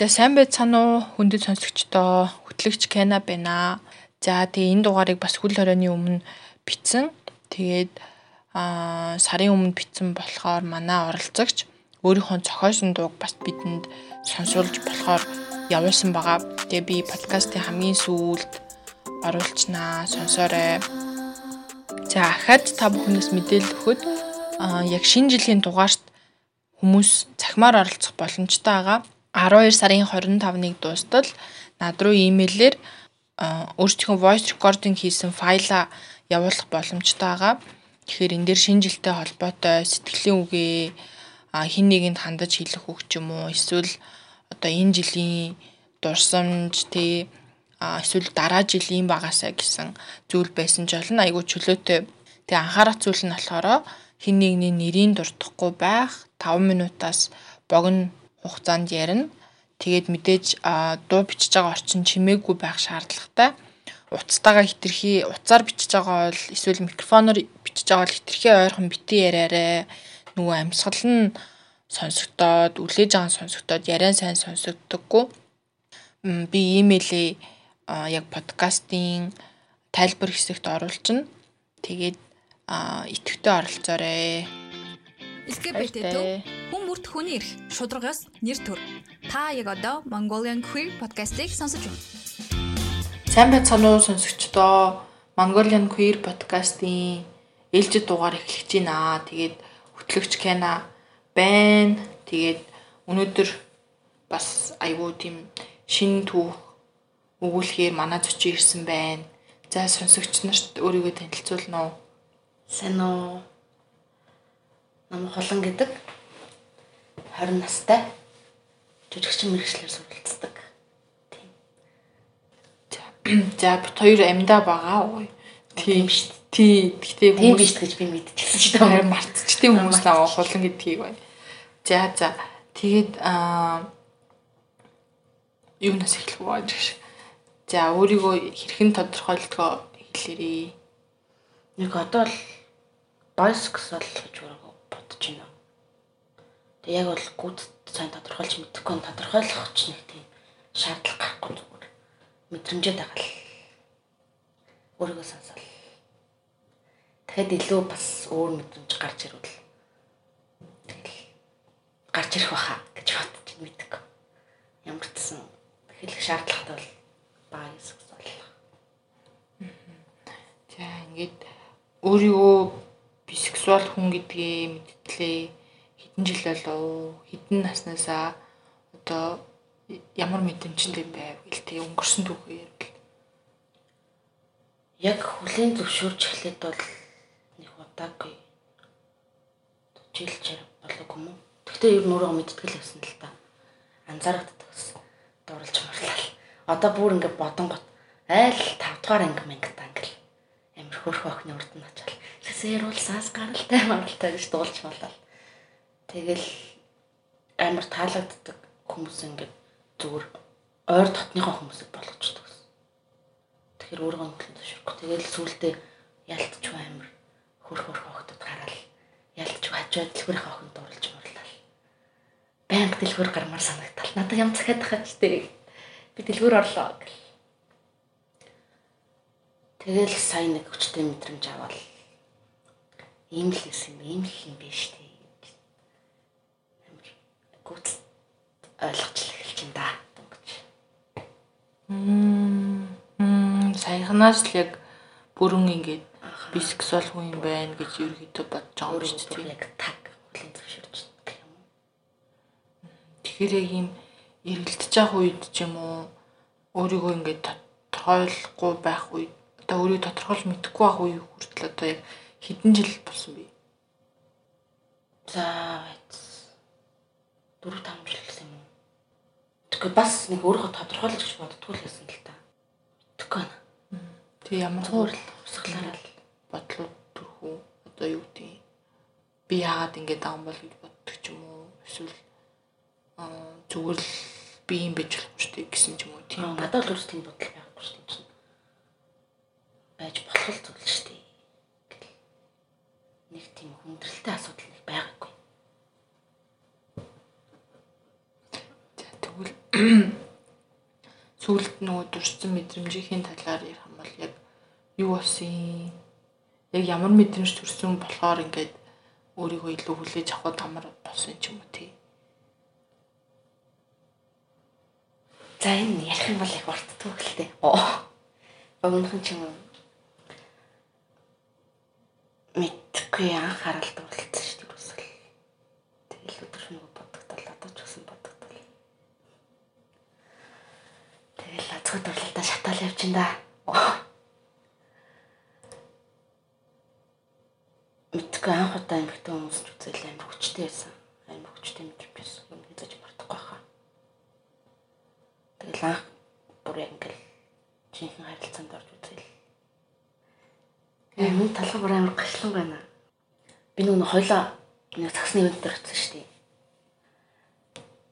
За сайн байцгаана уу хүндэт сонсогчдоо хөтлөгч Кена байна. За тэгээ энэ дугаарыг бас хөл хорионы өмнө бичсэн. Тэгээд аа сарын өмнө бичсэн болохоор манай оролцогч өөрийнхөө зохиосон дууг бас бидэнд сонсуулж болохоор явуулсан байгаа. Тэгээ би подкастын хамгийн сүүлд оруулчнаа сонсоорой. За ахад та бүхнээс мэдээлэл өгөхөд яг шинэ жилийн дугаарт хүмүүс цахимаар оролцох боломжтой байгаа. 12 сарын 25-ныг дуустал над руу имэйлээр өөрсдийнхөө voice recording хийсэн файлаа явуулах боломжтой байгаа. Тэгэхээр энэ дээр шинэ жилтэй холбоотой сэтгэлийн үгээ хин нэгэнд хандаж хэлэх үг ч юм уу эсвэл одоо энэ жилийн дурсамж тий эсвэл дараа жилийн багасаа гэсэн зүйл байсан ч олон айгүй чөлөөтэй. Тэгээ анхаарах зүйл нь болохоор хин нэгний нэрийн дуртахгүй байх 5 минутаас богино хугацаанд ярина. Тэгээд мэдээж дуу бичиж байгаа орчин чимээгүй байх шаардлагатай. Уцтайгаа хитрхи уцаар бичиж байгаа бол эсвэл микрофоноор бичиж байгаа бол хитрхи ойрхон битэн яриараа нөгөө амьсгал нь сонсогдоод үлээж байгаа сонсогдоод яриан сайн сонсогддоггүй. Би имэйлээ яг подкастын тайлбар хэсэгт оруулчихна. Тэгээд идэвхтэй оролцоорой. LGBT хүн бүрт хүний эрх шударгаас нэр төр. Та яг одоо Mongolian Queer podcast-ыг сонсож байна. Сайн байцгаана уу сонсогчдоо. Mongolian Queer podcast-ийн ээлжид дугаар эхлэж байна. Тэгээд хөтлөгч Кена байна. Тэгээд өнөөдөр бас айгүй тийм шин түүх өгүүлэхээр манай зочин ирсэн байна. За сонсогч нарт өөрийгөө танилцуулна уу? Сайн уу? Нам холон гэдэг 20 настай жүжигчин мэрэгчлэр суралцдаг. Тийм. За бит хоёр амьдаа байгаа уу? Тийм шүү дээ. Тий. Гэхдээ биш гэж би мэдчихсэн шүү дээ. Харин мартчихтын хүмүүс наваа холон гэдгийг байна. За за. Тэгээд аа юунаас эхлэх вэ гэж. За өөрийгөө хэрхэн тодорхойлдгоо хэлээрээ. Нэг одоо л bisexual гэж бодож байна. Тэг яг бол гүд сайн тодорхойлж мэдэхгүй нь тодорхойлох ч нэг тийм шаардлага гарахгүй зүгээр. Мэдрэмжээ дагаал. Өөрийгөө сонсоол. Тэгэхэд илүү бас өөр мэдрэмж гарч ирвэл тэгэл гарч ирэх баха гэж бодож мэддэг. Ямар ч гэсэн хэлэх шаардлагатай бол баа эсвэл. За ингээд өөрийгөө бисексуал хүн гэдгээ мэдтлээ хэдэн жил болов хэдэн наснаасаа одоо ямар мэдрэмжтэй байв гэл тэг өнгөрсөн түүхээ ярил. Яг хүлийн зөвшөөрч эхлээд бол нэг удаагүй жилчээр болов юм уу? Гэхдээ ер нь өөрөө мэдтгэл байсан л та. Анзаарахдаг гэсэн. Дурлж марлал. Одоо бүр ингэ бодонгот айл 5 дугаар анги мангат ангил. Амир хөөрхөн охины урд нь очил сэрүүлсаас гаралтай маралтай гэж дуулж болоо. Тэгэл амар таалагддаг хүмүүс ингээд зүгээр ойр дотныхоо хүмүүсийг болгочдөг гэсэн. Тэгэхээр өөрөө хөдлөн зөвшөөрөхгүй. Тэгэл сүултээ ялтч амар хөрх хөрх охтод гараал. Ялтч хажууд дэлгүүрийн охинд дурлж мурлал. Баян дэлгүүр гармаар санагдал. Надад ям захиад хаач дээ. Би дэлгүүр орлоо гэл. Тэгэл сайн нэг хүчтэй мэдрэмж аваад ийм л гэсэн ийм л юм биш тий. Амар гүтэл ойлгож эхэлж ин да. Мм саяхнаас л яг бүрэн ингээд бисексуал хүн юм байна гэж ерөөхдөө бодож байгаа юм шүү дээ. Яг таг хүлийн зөвшөөрч гэх юм. Тэгэхээр яг ийм эргэлдэж явах үед ч юм уу өөрийгөө ингээд тодорхойлохгүй байх үед одоо өөрийгөө тодорхойлж мэдэхгүй байх үе хүртэл одоо яг хэдэн жил болсон бэ? За 4 5 жил гэсэн юм уу? Тэгэхээр бас нэг өөрөө тодорхойлж гэж боддгоо л байсан л та. Тэгэхгүй байна. Тэг ямар цуур л усгалаараа л бодлоо төрхөө одоо юу гэдэг би яагаад ингэж юм бол гэж боддог ч юм уу? Эсвэл зүгээр л би юм байж болох шүү дээ гэсэн ч юм уу тийм. Надад л өөрсдийн бодол байхгүй шүү дээ. Байж болох л зүйл шүү дээ нэг тийм хүндрэлтэй асуудал нэг байгаагүй. Тэгвэл сүүлд нөгөө дурсан мэдрэмжийн талаар ярих юм бол яг юу болсон яг ямар мэдрэмж төрсөн болохоор ингээд өөрийгөө илүү хүлээж авах тамар болсон ч юм уу тий. За энэ ярих юм бол их уртдаг л дээ. Оо. Өмнөхөн ч юм уу мэдхгүй анхаарал дурлалцсан шүү дээ үсэл. Тэгэл өдөр нөгөө бодогдол одоо ч гэсэн бодогдол. Тэгэл азгүй дурлалтаа явчихын да. Мэдхгүй анх удаа эмэгтэй хүмүүс ч үзэл амар хүчтэй байсан. Амар хүчтэй мэдрэмж байсан. Юм хийж мартахгүй хаа. Тэгэл анх бүр ингээл жинхэнэ харилцаанд орж үзэл Миний талхаа бүр амар гашлан байна. Би нөгөө хойлоо нэг цагсны ивент дээр очсон шүү дээ.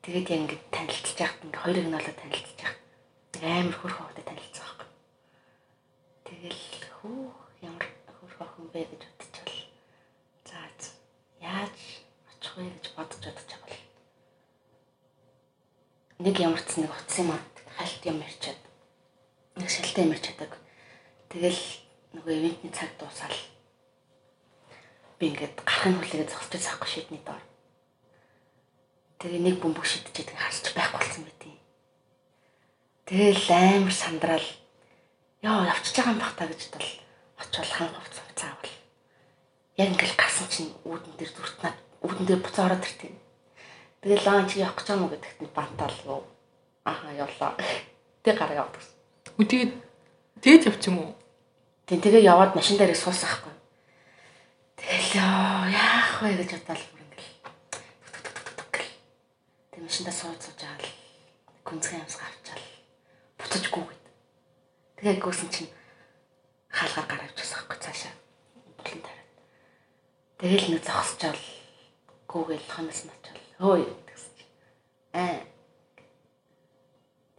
Тэгээд яг ингээд танилцж яхад ингээд хоёрыг нь олоод танилцж яхад амар хөрх хавтай танилцсан байхгүй. Тэгэл хөө ямар хөрх охин бэ гэж бодчихвол за яаж очих вэ гэж бодож бодож байгаа бол нэг ямар ч нэг утсан юм аа хальт юм ярьчаад нэг шилтэй юм ярьчаадаг. Тэгэл нөгөө ивентний цаг дуусаад би ингээд гарахын хүлээгээ зогсож байгаа шийдний доор. Тэгээ нэг бөмбөг шидчихэд харж байхгүй болсон юм. Тэгэл амар сандраал яа явчихж байгаа юм бах та гэж тал очивол хан хувц цаавал. Яг ингээд гарсан чинь үүдэн дээр зүртнаа үүдэн дээр буцаа ороод иртээ. Тэгэл лаан чи явах гэж байгаа мó гэдэгт нь бантаал юу. Аха явлаа. Тэг гараа явдаг. Үгүй тэгээд явчих юм уу? Тэг тэгээ яваад машин дээр суусан хгүй. Тэгэл яах вэ гэж бодоод бүр ингээл. Тэг машиндаа сууж сууж аа л гүнзгий амсгаа авчаал. Буцажгүй гэд. Тэгээ гүйсэн чинь хаалгаар гараа авчихсан хгүй цаашаа. Булан тараад. Тэгэл нэг зогсчаал гүүгээл хонос начаал. Хөөе гэсэн чинь. Аа.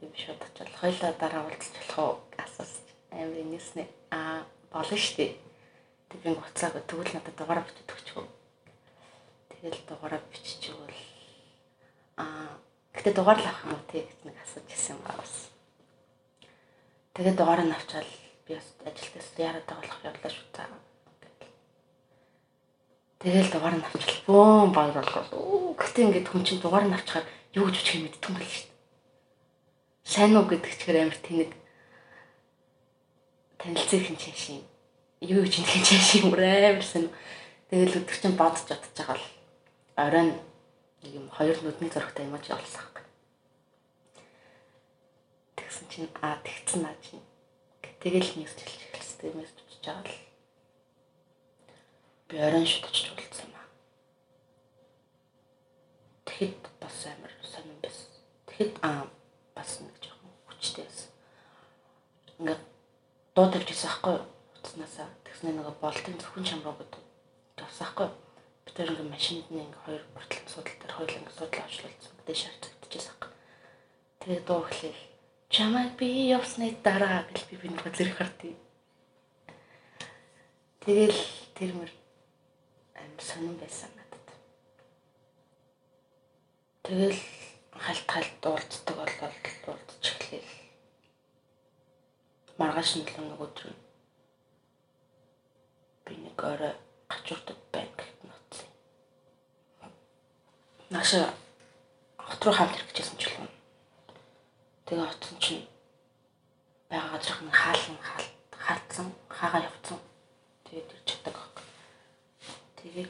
Тэг шууд очил. Хойлоо дараа уулзч болох уу? Асуусан амар инээснэ аа болно штэ. Тэг би уцааг тэгвэл надад дугаараа бичиж өгчихөө. Тэгэл дугаараа бичиж өгвөл аа гэтээ дугаар л авах юм уу тий гэж нэг асууж ирсэн юм байна бас. Тэгээд дугаараа авчаал би бас ажилтнаас яарад байгаа болох явлаа шүү та. Тэгэл дугаар нь авчвал бөөн баг болов. Гэтээ ингээд хүн чинь дугаар нь авчихаар юу гэж үчих юм мэддэг юм байна шүү дээ. Сайн уу гэдэг чигээр амар тэнэг танилцах хин чашийн юу гэж хин чашийн амарсан. Тэгэл өдөр чинь бодож бодож байгаа л оройн нэг юм хоёр нүдний зөрөгтэй юм чи олсон. Тэгсэн чинь аа тэгсэн наа чинь. Тэгэл хэлж эхэлсэн. Мессеж бичиж байгаа л би оройн шүтэж уулзсан юм аа. Тэгэхэд бас амар сонирн байсан. Тэгэхэд аа бас нэг жоохон хүчтэй байсан. Ингээд дуу тавьж ирсэн байхгүй юу? Утаснасаа тэгснэ нөгөө болтын зөвхөн чамруу гэдэг. Тавсан байхгүй юу? Би тэр ингээ машинд нэг хоёр бүртлэн судал дээр хоёул ингээ судал авчлуулсан. Дээш харцагдчихсан байхгүй. Тэгээ дуу эхлэв. Чамайг би явсны дараа гэж би би нэг зэрэг хартыг. Тэгэл тэр мөр сонирн байсан надад. Тэгэл халт халт дуулцдаг болол дуулцчих эхлэв маргааш нь л нэг өдөр би нэг орой гачуурдаг байна гэхэд ноцсон. Наша хот руу хамт хэрэгжсэн ч юм. Тэгээ оцсон чинь байгаа газрын хаалан хаалтсан хаагаа явцсан. Тэгээд ирж чаддаг баг. Тэгээ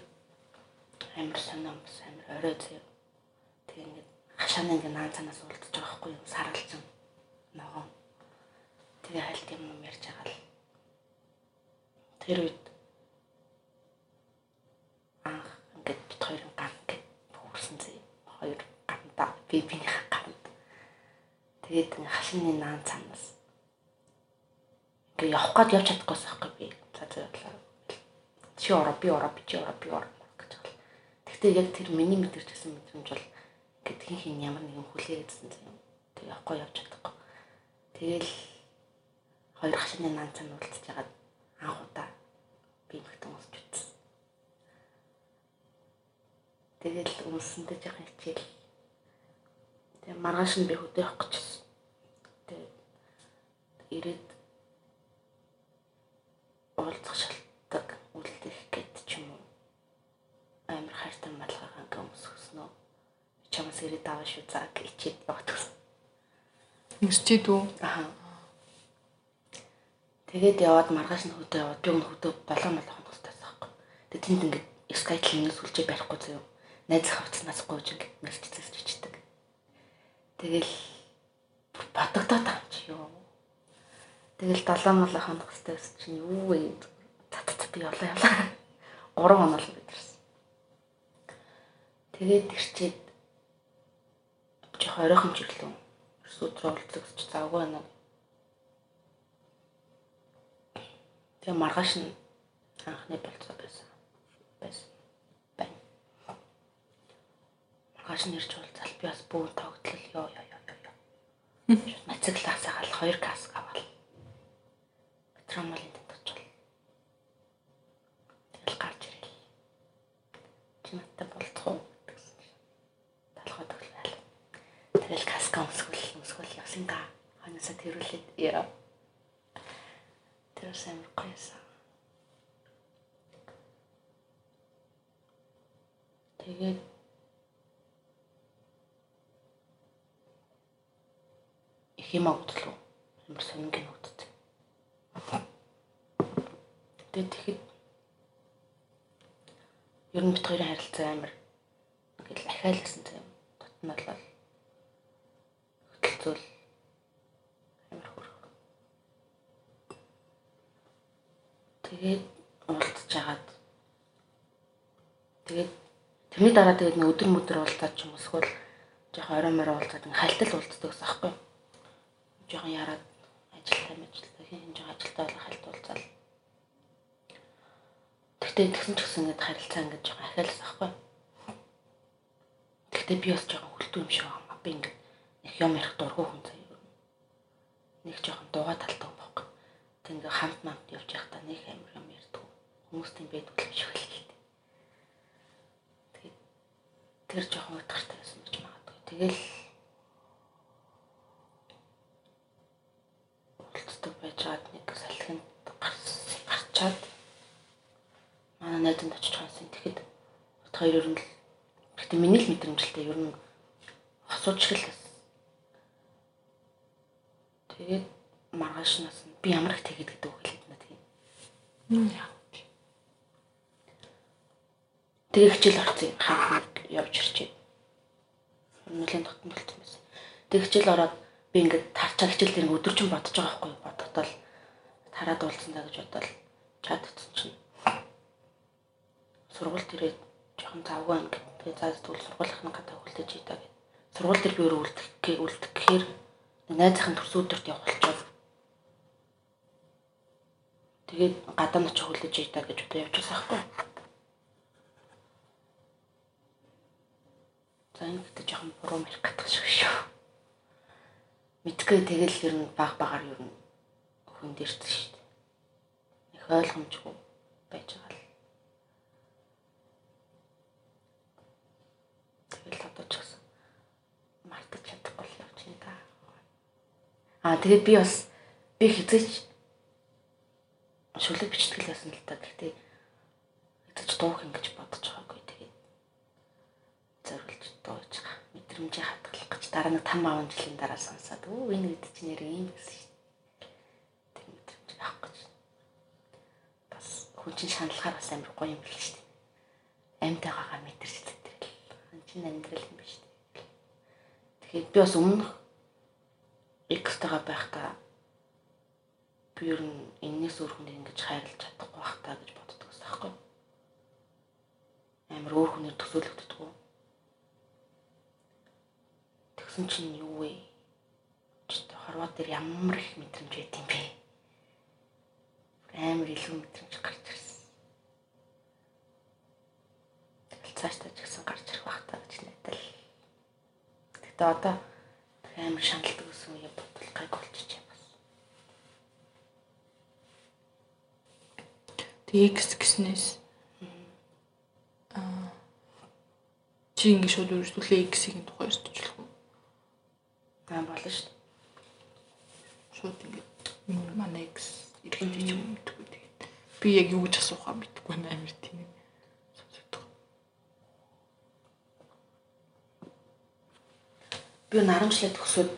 амар санаамс амар орой зөө. Тэгээ ингээд хашааны ингээд наан цанаас уулзаж байгаа хгүй юу саралцсан ногоон Тэгээ хальт юм юм ярьж байгаа л. Тэр үед анх ингээд бит хоёрын ган гэд бүрсэн зэ. Хоёр ганда би биний ганд. Тэгээд хашины наан цанаас ингээ явах гээд явж чадахгүйс аахгүй би. За зөөрлөө. Чи ороо би ороо би чи ороо би ороо гэж байна. Гэхдээ яг тэр миний мэдэрч гэсэн мэдрэмж бол ингээд хин хин ямар нэгэн хүлээгээдсэн юм. Тэг явахгүй явж чадахгүй. Тэгэл хоёр хашааны наанцаа уулзж ягаад анх удаа би нэгтэн уулзч үзсэн. Тэгэл өмсөндөө жоохон хичээл Тэгээ маргааш нь би хөдөө явах гэж ирээд уулзах шалтгаан үлдэх гэд ч юм уу. Амар хайртай малгайгаа ингээ өмсгснөө. Аваа шүү заа гэчихэд яваад гэсэн. Өсчээд үү? Аа. Тэгээд яваад маргааш нь хөдөө яваад би өнө хөдөө болоо молоо хоногстай байхгүй. Тэгээд тэнд ингээд скайтлинээс сүлжээ барихгүй заяа. Найзлах хавцнаас гоож ингээд мэрчцээс чичдэг. Тэгэл бодогдоод байгаа юм чи юу. Тэгэл 7 молоо гэсэн чинь юу вэ? Цат би явлаа явлаа. 3 хоног л бидэрсэн. Тэгээд ирчээд жоо оройхон жилүү. Өсөдрөө уулзах гэж завгүй байна Тэгээ маргааш нь анхны болцоо байсан. Байсан. Байн. Маргааш нь ирж уулзал би бас бүүн тогтлол ёо ёо ёо ёо. Мацаглаасаа гал 2 каск авал. Петромолын очил. Тэгэл гарч ирэл. Чи надтай болцох уу гэсэн чинь. Талхаа тоглоал. Өмсгөл өмсгөл явсанга. Ханасаа тэрүүлээд яа Тэр сайн гойсон. Тэгээд их юм агтлаа. Амар сонин нутд. Тэгээд тэгэхэд ер нь бит хоёрын харилцаа амар ингээл ахиалсан юм. Тотнолол хөтөлцөл Тэгээд уулзж агаад тэгээд тэрний дараа тэгээд нэг өдөр мөдөр уулзаад ч юм эсвэл жоохон орой морой уулзаад ингээ хальтал уулздаг гэсэн аахгүй. Жоохон яраад ажилтаа мэжилтаа хин жоохон ажилтаа болох хальт уулзаал. Тэгтээ тэгсэн ч гэсэн ингээ харилцаа ингээ жоохон ахиалсан аахгүй. Тэгтээ би бас жоохон хөлтөө юм шиг байна. Би ингээ их юм ярих дургүй хүн заяа. Нэг жоохон дууга талтай ингээ хамт намт явж байхдаа нэг амир юм ярьдаг. Хүмүүс тийм байдаг юм шиг л хэлдэг. Тэгээд тэр жоохон утгартай байсан гэж магадгүй. Тэгэл уулздаг байжгаад нэг салхинд гарчаад манай найзанд очиж хаасан. Тэгэхэд бот хоёр ер нь гэхдээ миний л мэдрэмжлэлтэй ер нь хэл байсан. Тэгээд маргаашнаас нь би ямар их тэгэд гэдэг хэлээд надад тийм. Тэгээ хичээл орсон хамт явж ирчээ. Нүлийн дотн болчихсон байсан. Тэгээ хичээл ороод би ингээд тарчаа хичээл дээр өдөржин бодож байгаа байхгүй бодогдол тараад уулзсан даа гэж бодоод чад утсан чинь сургуульд ирээд жоохон завгүй анги тэгээ заас тэгвэл сургуулийнхны гадаа хөлдөж ийдаа гэд. Сургууль дээр би өөрөө үлдэх үлдэх гэхээр найзынхын төрс өдөрт явах болчиход Тэгээд гадаа нь очих хүлээж ийдаа гэж одоо байгаа байхгүй. За энэ гэдэг жоохон буруу мэрх гатах шиг шүү. Мэдгүй тэгэл ер нь баг багаар ер нь хүн дэрсэн шүү дээ. Их ойлгомжгүй байж байгаа л. Тэгэл одоо ч гэсэн мартаж чадахгүй л явж байна да. Аа тэгээд би бас би хизээч шүлэг бичтгэл байсан л та. Гэхдээ хэвч дуух ингэж бодож байгаагүй. Тэгээд зориулж дууж байгаа. Мэдрэмжээ хадгалах гэж дараа нэг 5 аван жилийн дараа сонсоод өө энэ гэдэг чинь нэр юм гэсэн шүү дээ. Тэр мэдрэмж авах гэж. Бас хүн чинь шаналхаар бас амар гоё юм биш шүү дээ. Амьтайгаагаа мэдэрч зэтрэл. Хан чинь амьдрал юм биш дээ. Тэгэхээр би бас өмнөх X-тэйгээ байхдаа би ер нь энэс өөр хүнийг ингэж хайрлаж чадахгүй бах та гэж боддог гэсэн аахгүй. Амар өөр хүнээр төсөөлөгддөг. Тэгсэн чинь юу вэ? Хорвоо дээр ямар их мэдрэмж байт юм бэ? Амар илүү мэдрэмж гарч ирсэн. Тэгэл цаашдаа ч гэсэн гарч ирэх бах та гэж найдал. Гэтэ одоо амар шаналдаг гэсэн үе бодвол гайг болчих Тэг X гэснээс аа чи ингэ шууд үргэлжлүүлээ X-ийн тухай болох уу? Аа болно шүү дээ. Шууд энэ манай экс иргэдэг ч юм мэдгүй тэгээд би яг юу гэж асуухаа мэдгүй байна амир тийм. Би нарамчлаад төгсөөд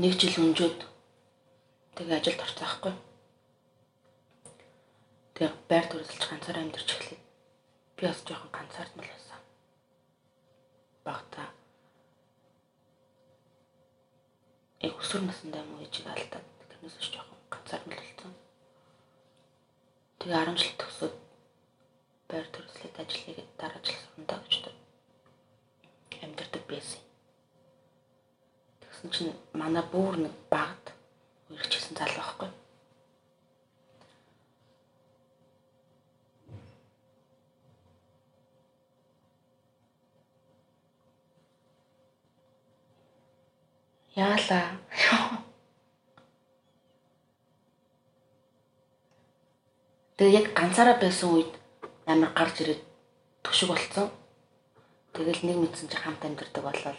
нэг жил өнжөөд тэгээ ажилд орсон байхгүй. Тэгээ байр төрөлж ганцаараа амьдарч эхлэв. Би бас жоохон ганцаардмал байсан. Багтаа яг өсвөр насндаа муу ээжийг алдаад тэрнээс ч жоохон ганцаардмал болсон. Тэгээ 10 жил төгсөөд байр төрөлжлөд ажиллая гэдэг дараа жил сурандаа гэж амьдардаг байсан. Тэгсэн чинь манай бүр нэг багт үргэлжсэн залуу байхгүй. Яалаа. Тэгээ яг ганцаараа байсан үед амар гарч ирээд төшөг болцсон. Тэгэл нэг мэдсэн чи хамт амьдэрдэг болол.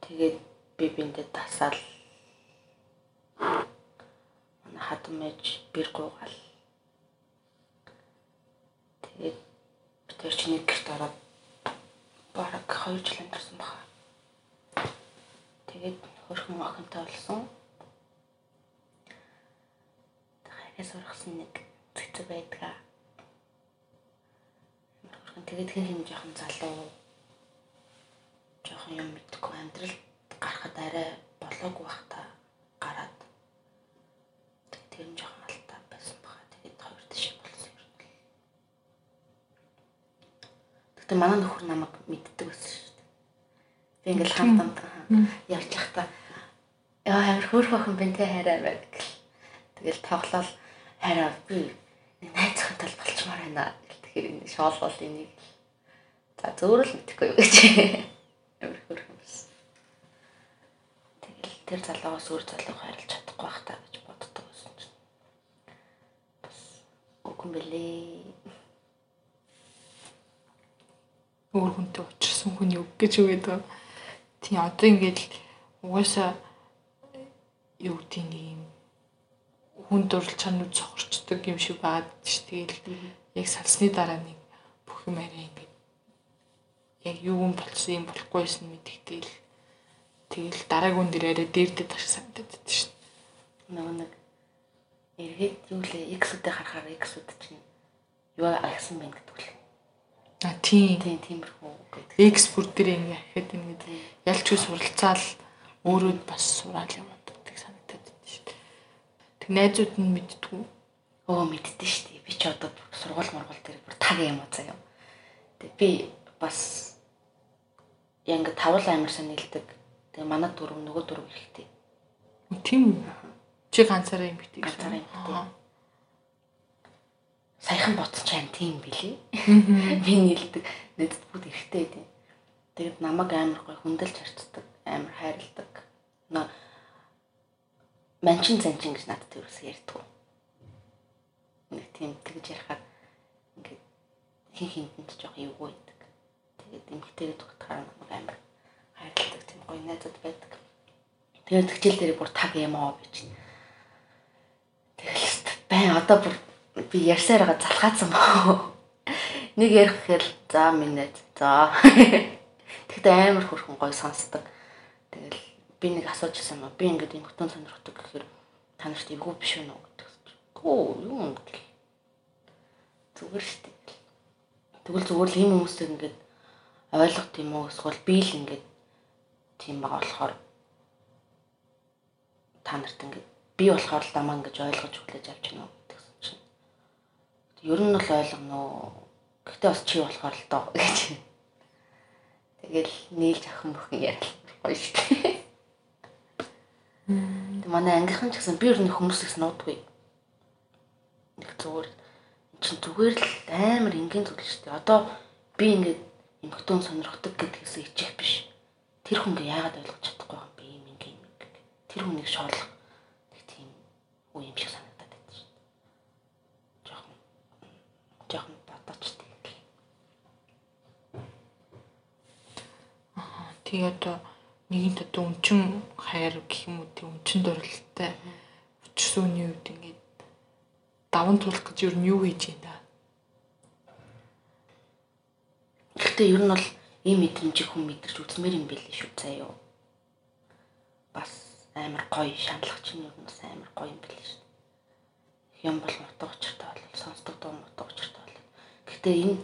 Тэгээд би биндээ тасаал. Манай хатан мэж бэр гуугаал. Тэгээд би тэр нэг гэрт ороод бараг 2 жил амьдсан баха. Тэгээд хөрхөн охинтой болсон. Хайраа сургасан нэг цэцэг байдгаа. Хөрхөн тэгээд хэн хэн жоохон залуу жоохон юм мэдгүй амьдрал гарахад арай болоогүй бах та гараад тэр нь жоохон алдаа байсан баха. Тэгээд хоёр тишээ болсон юм. Тэгтээ манай нөхөр намайг мэддэг байсан шүү дээ. Би ингээл хамт хамт явж байхдаа яа амир хөөх охин бэнтэй хайраа байг. Тэгэл тоглол хайраа би найзхан тал болчмаар байна. Тэгэхээр энэ шоолол энийг за зөөрөл мэдхгүй юу гэж амир хөөх юмс. Тэгэл тэр залуугаас өөр залууг хайрлаж чадахгүй бах та гэж боддог байсан чинь. Бас үгүй мэлээ. Өөр хүнтэй уулзсан хүний үг гэж үгээд байгаа. Тийм одоо ингээд угаасаа юу гэдэг юм хүн дурлал чанууд цохорчдөг юм шиг байгаад ш. Тэгэл яг салсны дараа нэг бүх юм арай ингээд яг юу юм болсон юм болохгүйсэн мэдэгтэл тэгэл дараагийн дээр арай дээрдэд таш санагдаад байд ш. Нөгөө нэг эргээд юу лээ X-үүдээ харахаар X-үүд чинь юу агсан байна гэдэг үл. А тийм. Тийм тиймэрхүү гэдэг. X бүр дээр ингээ ахиад ингээд ялч үс суралцаал өөрөө бас сураал юм гэдэг санагдаад байна шүү дээ. Тэг найзууд нь мэдтгүү. Оо мэддэн шүү дээ. Би ч одоо сургууль мургуул дээр бүр таг юм аа заяа. Тэг би бас яг ингээ тавал амарсан нэлдэг. Тэгээ манай дөрөв нөгөө дөрөв ихтэй. Тийм? Чи ганцаараа юм битгий. Ганцаараа юм битгий. Саяхан боцчаан тийм билий. Би нэлдэг. Нэдэд бүгд ихтэй дээ. Тэгээд намайг амар гой хүндэлж харцдаг, амар хайрладаг. Нөө манчин занчин гэж надад ерөөсөө ярьдаг. Нэг тийм тэгж ингээд хин хинтэнд жоох эвгүй байдаг. Тэгээд эмхтэйгээ тогтохоор намайг амар хайрладаг тийм гоё найзууд байдаг. Тэгээд тэгчэл дээр бүр таг юм аа гэж. Тэгэл байн одоо бүр би ярьсаар байгаа залхаацсан баа. Нэг ярих гэхэл за минь за. Тэгтээ амар хөрхөн гой сонсдог. Тэгэл би нэг асуужсэн юм. Би ингээд юм хөтөн сонирхдаг гэхээр та нарт эвгүй биш үү гэдэг. Гүү юм гэл. Зүгээр штеп. Тэгвэл зүгээр л ийм хүмүүстэй ингээд ойлгох тийм үү эсвэл би л ингээд тийм байгаа болохоор та нарт ингээд би болохоор л дамаа ингэж ойлгож хүлээж авч байна гэсэн чинь. Ер нь бол ойлгоно уу. Гэхдээ бас чи болохоор л доо гэж. Тэгэл нийлж ахын бүхэн яриа гоё шүү дээ. Тэг манай ангийнхан ч гэсэн би ер нь хүмүүсээс нуудгүй. Нэг зүгээр чин зүгээр л амар энгийн зүйл шүү дээ. Одоо би ингээд эмхтэн сонирхдаг гэдгээс ичих биш. Тэр хүн ингээ яагаад ойлгож чадахгүй юм бэ? Ийм ингээ юм. Тэр хүнийг шоолох нэг тийм үе юм шиг санагдаад байна шүү дээ. Жохон жохон бодооч тийм. Тэгээ одоо нэгэнт одоо өнчин хайр гэх юм уу тийм өнчин дурлалтай үний үед ингээд даван туулах гэж юу юу хийж юм да. Гэхдээ ер нь бол ийм мэдрэмжийг хүн мэдэрч үзмээр юм билээ шүү заяа. Бас амар гоё шаналгач нь ер нь бас амар гоё юм билээ шүү. Юм бол мутга учиртай бол сонсдог дуу мутга учиртай бол. Гэхдээ энэ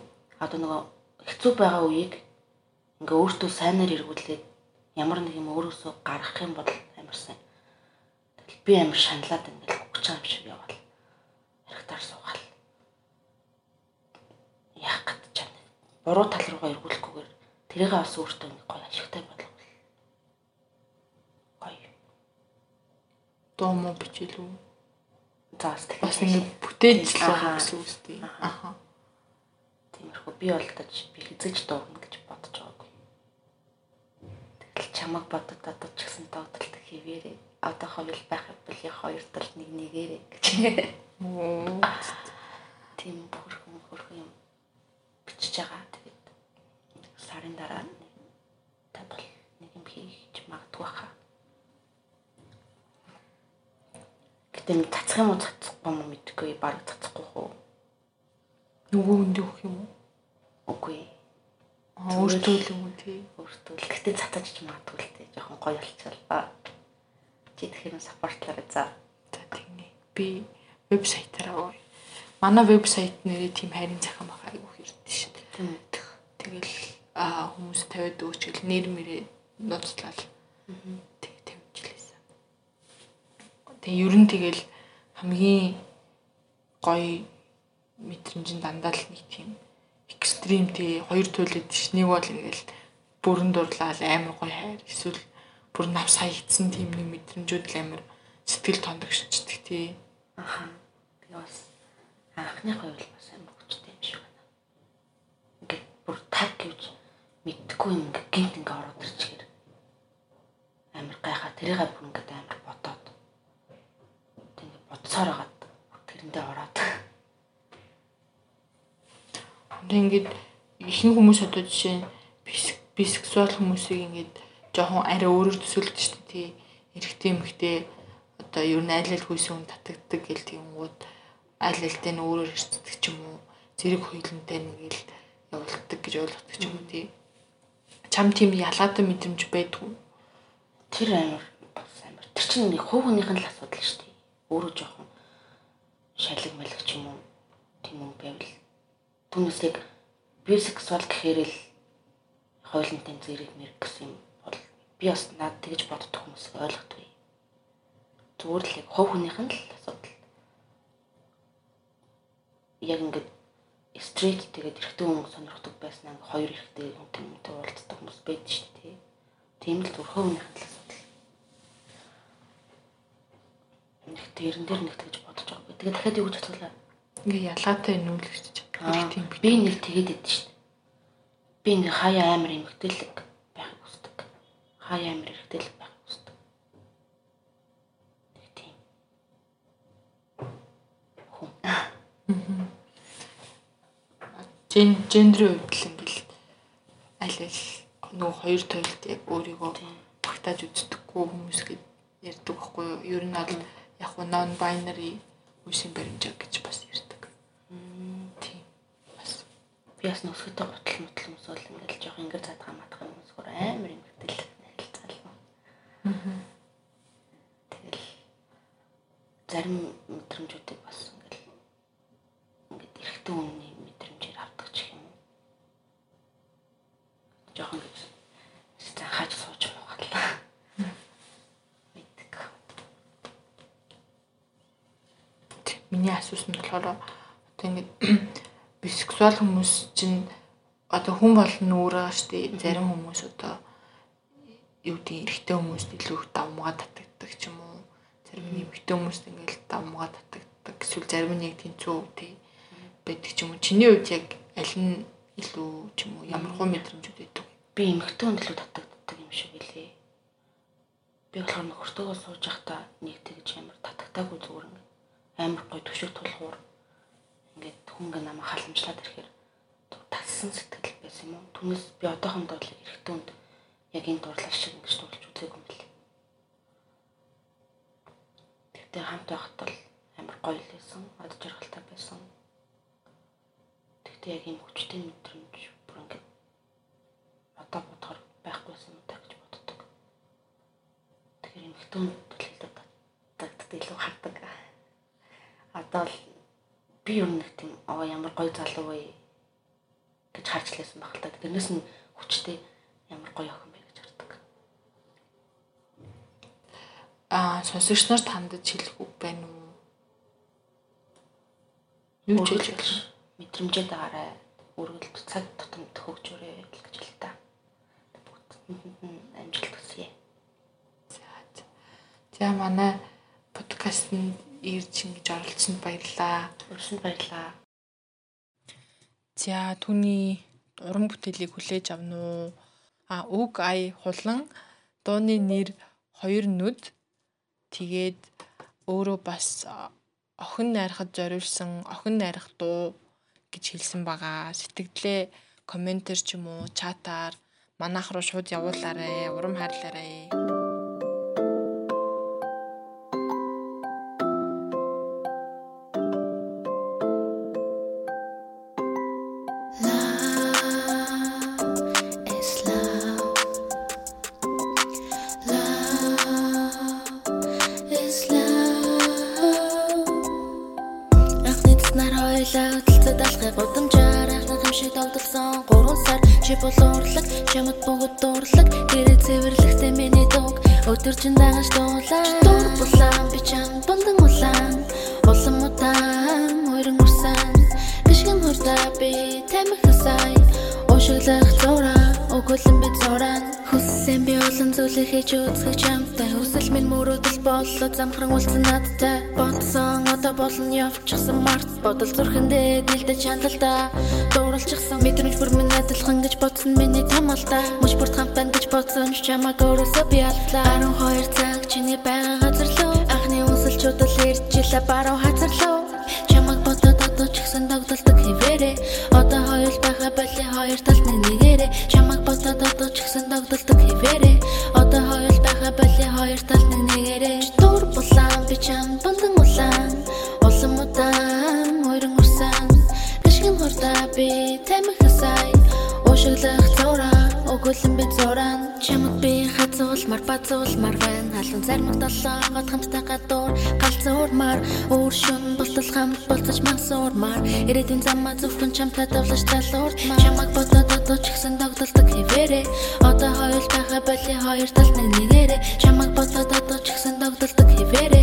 одоо нөгөө хэцүү байгаа үеийг ингээ өөртөө сайнаар эргүүлээд ямар нэг юм өөрөөсөө гаргах юм бол амар сайн. Тэгэл би амар шаналаад ингээл хөгж байгаа юм шиг явал. Харагтаар суугаал. Яах гэж чам. Буруу тал руугаа эргүүлэхгүйгээр тэрийг бас өөртөө ингээ гоё ашигтай болгох. Гоё. Дуу муу бичил үү? За бас ингээ бүтээж л байгаа гэсэн үг үстэй. Аха. Тиймэрхүү би бол таж би хизэж дуугна гэж бодож байгаагүй. Тэгэл чамаг бодод одоо ч гэсэн дуудалт хийвэрээ. Одоо хоёул байх бол яг хоёр тал нэг нэгээрээ гэж. Тийм бүрхэн бүрхэн юм бичиж байгаа. Тэгээд сарын дараа та бол нэг юм хийж магадгүй хаа. Гэтэ нэг цацах юм уу цацахгүй юм мэдгүй баг цацахгүй хөө. Нөгөө хүнд өгөх юм уу? Үгүй. Өөртөө л юм тий. Өөртөө л гэтээ цацаж ч магадгүй л тий. Жохон гоё болчихлоо. Чи тэгэхээр саппортлаарай за. За тэгнэ. Би вебсайтаараа манай вебсайт нэрээ тийм хайрын захин баха айгу хэрдэж шин. Тийм. Тэгэл аа хүмүүс тавиад өгч гэл нэр мэрээ нууцлал. Тэг тавьчихлээсэн. Тэг ер нь тэгэл хамгийн гоё мэдрэмжин дандаа л нэг тийм экстрим тий хоёр туйлд ш нэг бол ингээл бүрэн дурлал амар гоё хайр эсвэл бүр навс хаягдсан тийм нэг мэдрэмжүүд л амар сэтгэл тондогшчдаг тий. Аха. Би бас анхны хувьд бас амар хүчтэй юм шиг байна. Ингээд бүр таг гэж мэдхгүй юм ингээд гинт ингээд ороод ирчихээр амар гайхаа тэрийгээ бүр ингээд амар бодоод ингээд бодсоор хагаад тэрэндээ ороод ингээд ихэнх хүмүүс одоо жишээ бисексуал хүмүүсийг ингээд жоохон арай өөрөөр төсөөлдөг шүү дээ. Эрэгтэй эмэгтэй одоо ер нь айл айл хүйсэн хүн татагддаг гэл тиймгүүд айл айлтай нь өөрөөр хэрцдэг ч юм уу. Зэрэг хуйлантай нэг л явуулдаг гэж ойлгодог ч юм уу тий. Чам тийм ялгаатай мэдрэмж байдгүй. тэр амар бас амар тэр чинь нэг хувь хүнийх нь л асуудал шүү дээ. Өөрөө жоохон шалиг малх ч юм уу тийм юм байвал түүнээс яг бисексуал гэхээр л хойлонтой зэрэг мэрэг гэсэн юм би бас над тэгж боддог хүмүүс ойлгохгүй. Зүгээр л яг хувь хүнийх нь л асуудал. Яг ингээд стрейт тэгээд эрэгтэй хүн сонирхдаг байснаа хоёр эрэгтэй хүнтэй хүнтэй уулздаг хүмүүс байдаг шүү дээ. Тийм л хувь хүнийх нь л асуудал. Нэг тэрэн дээр нэг тэгж бодож байгаа. Тэгээд дахиад юу гэж асуулаа. Ингээ ялгаатай нүүлгэж Аа, тийм би нэг тэгээд идэв шүү дээ. Би нэг хаяа амар хүсдэг. Хаяа амар эргэтэлэг байхыг хүсдэг. Тэг тийм. Хүн. ген гендрийн хувьд л ингээл аль аль нөгөө хоёр тойлд яг өөрийгөө багтааж үздэггүй хүмүүс гээд ярьдаг байхгүй юу? Ер нь бол яг нь non binary үсийн баримжаа гэж бас ярьдаг. Тийм. Бас Би бас нөсгөтэй готл мотл хүмүүс бол ингээл жоох ингээд задгаа юм эсвэл амар эмгтэлэг найлцаал. Тэгэл зарим мэдрэмжүүдийг бас ингээл ингээд эрэгтэй хүний мэдрэмжээр авдаг ч юм. Жохон гэж за хааж сууж муугалаа. Мэддэг. миний асуусан нь болохоор одоо ингээд бисексуал хүмүүс чинь одоо хүн болно өөрөө штэ зарим хүмүүс одоо юу гэдэг эрэгтэй хүмүүст илүү их давмгаа татагддаг ч юм уу. Зарим нь эмэгтэй хүмүүст ингээд давмгаа татагддаг. Эсвэл зарим нь яг тэнцүү тий байдаг ч юм уу. Чиний хувьд яг аль нь илүү ч юм уу ямар хөө мэдрэмжүүд байдаг би эмхтэн өндлөө татагддаг юм шиг үлээ. Би болохоор нөхөртөөгөө сууж байхдаа нэг тэгж амар татагдаагүй зүгээр ингээд. Амар гой төшөг тулгуур ингээд хүн гээ намайг халамжлаад ирэхээр тассан сэтгэл байсан юм уу? Түүнээс би одоохондоо л эрэгтэй хүнд яг энэ дурлал шиг ингэж дурлж үзээгүй юм бэл. Тэгтээ хамт байхад бол амар гоё л байсан. Од жаргалтай байсан. Тэгтээ яг энэ хүчтэй мэдрэмж бүр ингээд одоо бодохоор байхгүйсэн юм даа гэж боддог. Тэгэхээр эмхтэн төлөлдөд тагтад илүү хардаг. Одоо л би юу нэг тийм оо ямар гоё залуу вэ гэж харж лээсэн баг л та. Тэрнээс нь хүчтэй ямар гоё охин бэ гэж хардаг. Аа сонсогч нар тандж хэлэх үг байна уу? Юу ч хэлж мэдрэмжээ дагаарай. Үргэлж цаг тутам төхөгжөөрэй гэж хэл та. Амжилт хүсье. За. Манай подкастт ирж ингэж оролцсонд баярлалаа. Өрсөнд баярлалаа. За түүний уран бүтээлийг хүлээж авна уу? А үг ая хулан дууны нэр хоёр нүд тэгээд өөрөө бас охин найрахад зориулсан охин найрах дуу гэж хэлсэн байгаа. Сэтгэлдээ комментэр ч юм уу чатаар манайх руу шууд явуулаарай, урам хайрлаарай. Тамих сай ошиглах зураа өгүүлэн би зурaan хүссэн би олон зүйлийг хийж үзэх чамтай. Хүсэл минь мөрөөдөл боллоо замхран үлдсэн надтай. Бодсон одоо болно явчихсан март. Бодол зүрхэндээ дэлдэж чандалта дууралчихсан мэдрэмж бүр минь адилхан гэж бодсон миний тамалта мөч бүрт хамт байна гэж бодсон ч чамаг өөрөөсөө би алдлаа. 12 цаг чиний байгаа газар лөө анхны үнсэлчүүд л иржилээ баруун хазар лөө чамаг бодоод одоо ч гэсэн догдолдог хിവэрэ хоёр талд нэгээрээ чамаг бодоод одоо ч гэсэн догдолдог хിവэрэ одоо хоёул байгаа боли хоёр талд нэгээрээ дур булаан би чам бундан улаан өгүүлэн би зурaan чамд би хазуулмар базуулмар байна. Халуун зармаг долоогод хамттай гадуур галзуурмар. Өөр шүн болтол хамт болцож мансуурмар ирээдүйн замаа зөвхөн чамтай давлаж талуурдмар чамаг бодоод одоо ч ихсэн догдолдог хിവэрэ одоо хоёул байгаа боли хоёр талд нэгээрээ. Чамаг бодоод одоо ч ихсэн догдолдог хിവэрэ